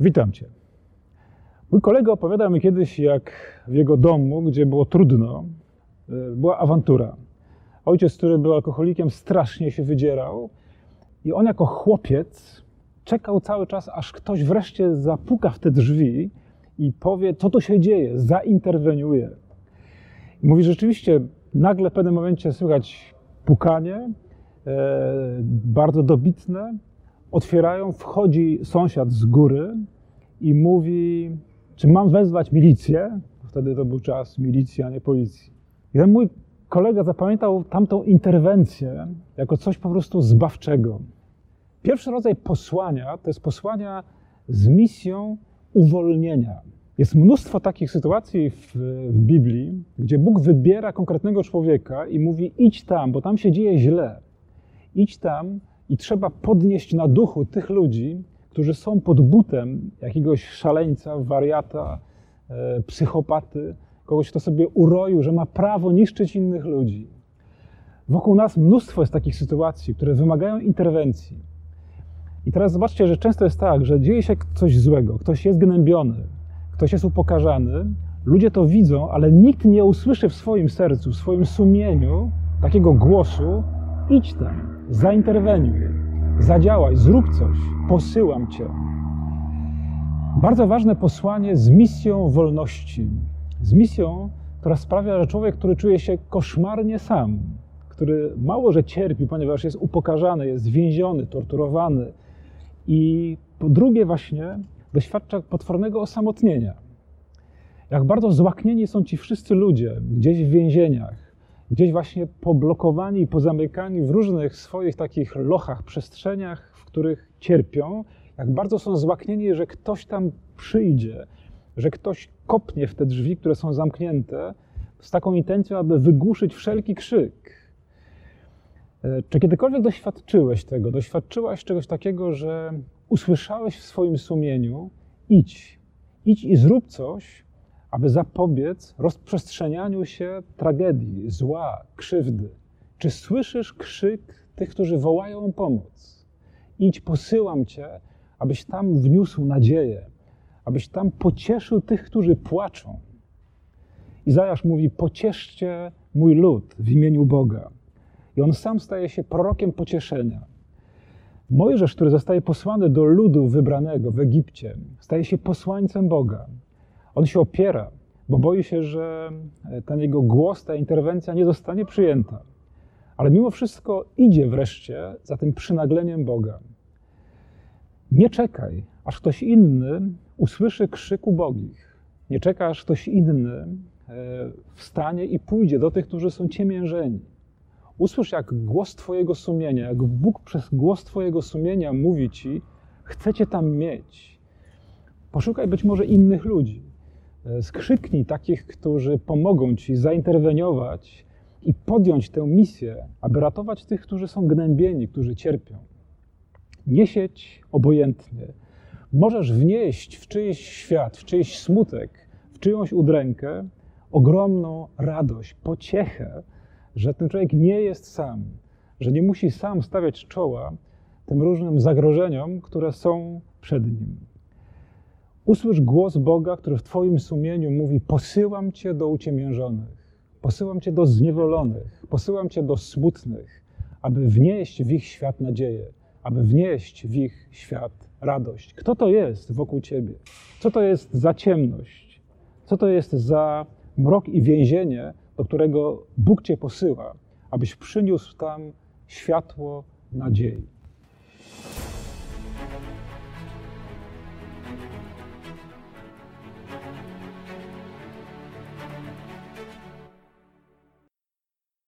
Witam Cię. Mój kolega opowiadał mi kiedyś, jak w jego domu, gdzie było trudno, e, była awantura. Ojciec, który był alkoholikiem, strasznie się wydzierał i on jako chłopiec czekał cały czas, aż ktoś wreszcie zapuka w te drzwi i powie, co tu się dzieje, zainterweniuje. I mówi, że rzeczywiście nagle w pewnym momencie słychać pukanie, e, bardzo dobitne, otwierają, wchodzi sąsiad z góry i mówi, czy mam wezwać milicję? Wtedy to był czas milicji, a nie policji. I ten mój kolega zapamiętał tamtą interwencję jako coś po prostu zbawczego. Pierwszy rodzaj posłania to jest posłania z misją uwolnienia. Jest mnóstwo takich sytuacji w, w, Biblii, gdzie Bóg wybiera konkretnego człowieka i mówi: idź tam, bo tam się dzieje źle. Idź tam i trzeba podnieść na duchu tych ludzi, którzy są pod butem jakiegoś szaleńca, wariata, e, psychopaty, kogoś, kto sobie uroił, że ma prawo niszczyć innych ludzi. Wokół nas mnóstwo jest takich sytuacji, które wymagają interwencji. I teraz zobaczcie, że często jest tak, że dzieje się coś złego, ktoś jest gnębiony, ktoś jest upokarzany, ludzie to widzą, ale nikt nie usłyszy w swoim sercu, w swoim sumieniu takiego głosu: idź tam, zainterweniuj, zadziałaj, zrób coś, posyłam cię. Bardzo ważne posłanie z misją wolności, z misją, która sprawia, że człowiek, który czuje się koszmarnie sam, który mało że cierpi, ponieważ jest upokarzany, jest więziony, torturowany i po drugie właśnie doświadcza potwornego osamotnienia. Jak bardzo złaknieni są ci wszyscy ludzie gdzieś w więzieniach, gdzieś właśnie poblokowani i pozamykani w różnych swoich takich lochach, przestrzeniach, w których cierpią, jak bardzo są złaknieni, że ktoś tam przyjdzie, że ktoś kopnie w te drzwi, które są zamknięte, z taką intencją, aby wygłuszyć wszelki krzyk. E, czy kiedykolwiek doświadczyłeś tego, doświadczyłaś czegoś takiego, że usłyszałeś w swoim sumieniu: idź, idź i zrób coś, aby zapobiec rozprzestrzenianiu się tragedii, zła, krzywdy. Czy słyszysz krzyk tych, którzy wołają o pomoc? Idź, posyłam Cię, abyś tam wniósł nadzieję, abyś tam pocieszył tych, którzy płaczą. Izajasz mówi: Pocieszcie mój lud w imieniu Boga. I on sam staje się prorokiem pocieszenia. Mojżesz, który zostaje posłany do ludu wybranego w Egipcie, staje się posłańcem Boga. On się opiera, bo boi się, że ten jego głos, ta interwencja nie zostanie przyjęta. Ale mimo wszystko idzie wreszcie za tym przynagleniem Boga. Nie czekaj, aż ktoś inny usłyszy krzyku bogich. Nie czekaj, aż ktoś inny e, wstanie i pójdzie do tych, którzy są ciemiężeni. Usłysz, jak głos Twojego sumienia, jak Bóg przez głos Twojego sumienia mówi Ci, chcecie tam mieć. Poszukaj być może innych ludzi. Skrzyknij takich, którzy pomogą ci zainterweniować i podjąć tę misję, aby ratować tych, którzy są gnębieni, którzy cierpią. Nie siedź obojętnie. Możesz wnieść w czyjś świat, w czyjś smutek, w czyjąś udrękę ogromną radość, pociechę, że ten człowiek nie jest sam, że nie musi sam stawiać czoła tym różnym zagrożeniom, które są przed nim. Usłysz głos Boga, który w Twoim sumieniu mówi: Posyłam Cię do uciemiężonych, posyłam Cię do zniewolonych, posyłam Cię do smutnych, aby wnieść w ich świat nadzieję, aby wnieść w ich świat radość. Kto to jest wokół Ciebie? Co to jest za ciemność? Co to jest za mrok i więzienie, do którego Bóg Cię posyła, abyś przyniósł tam światło nadziei?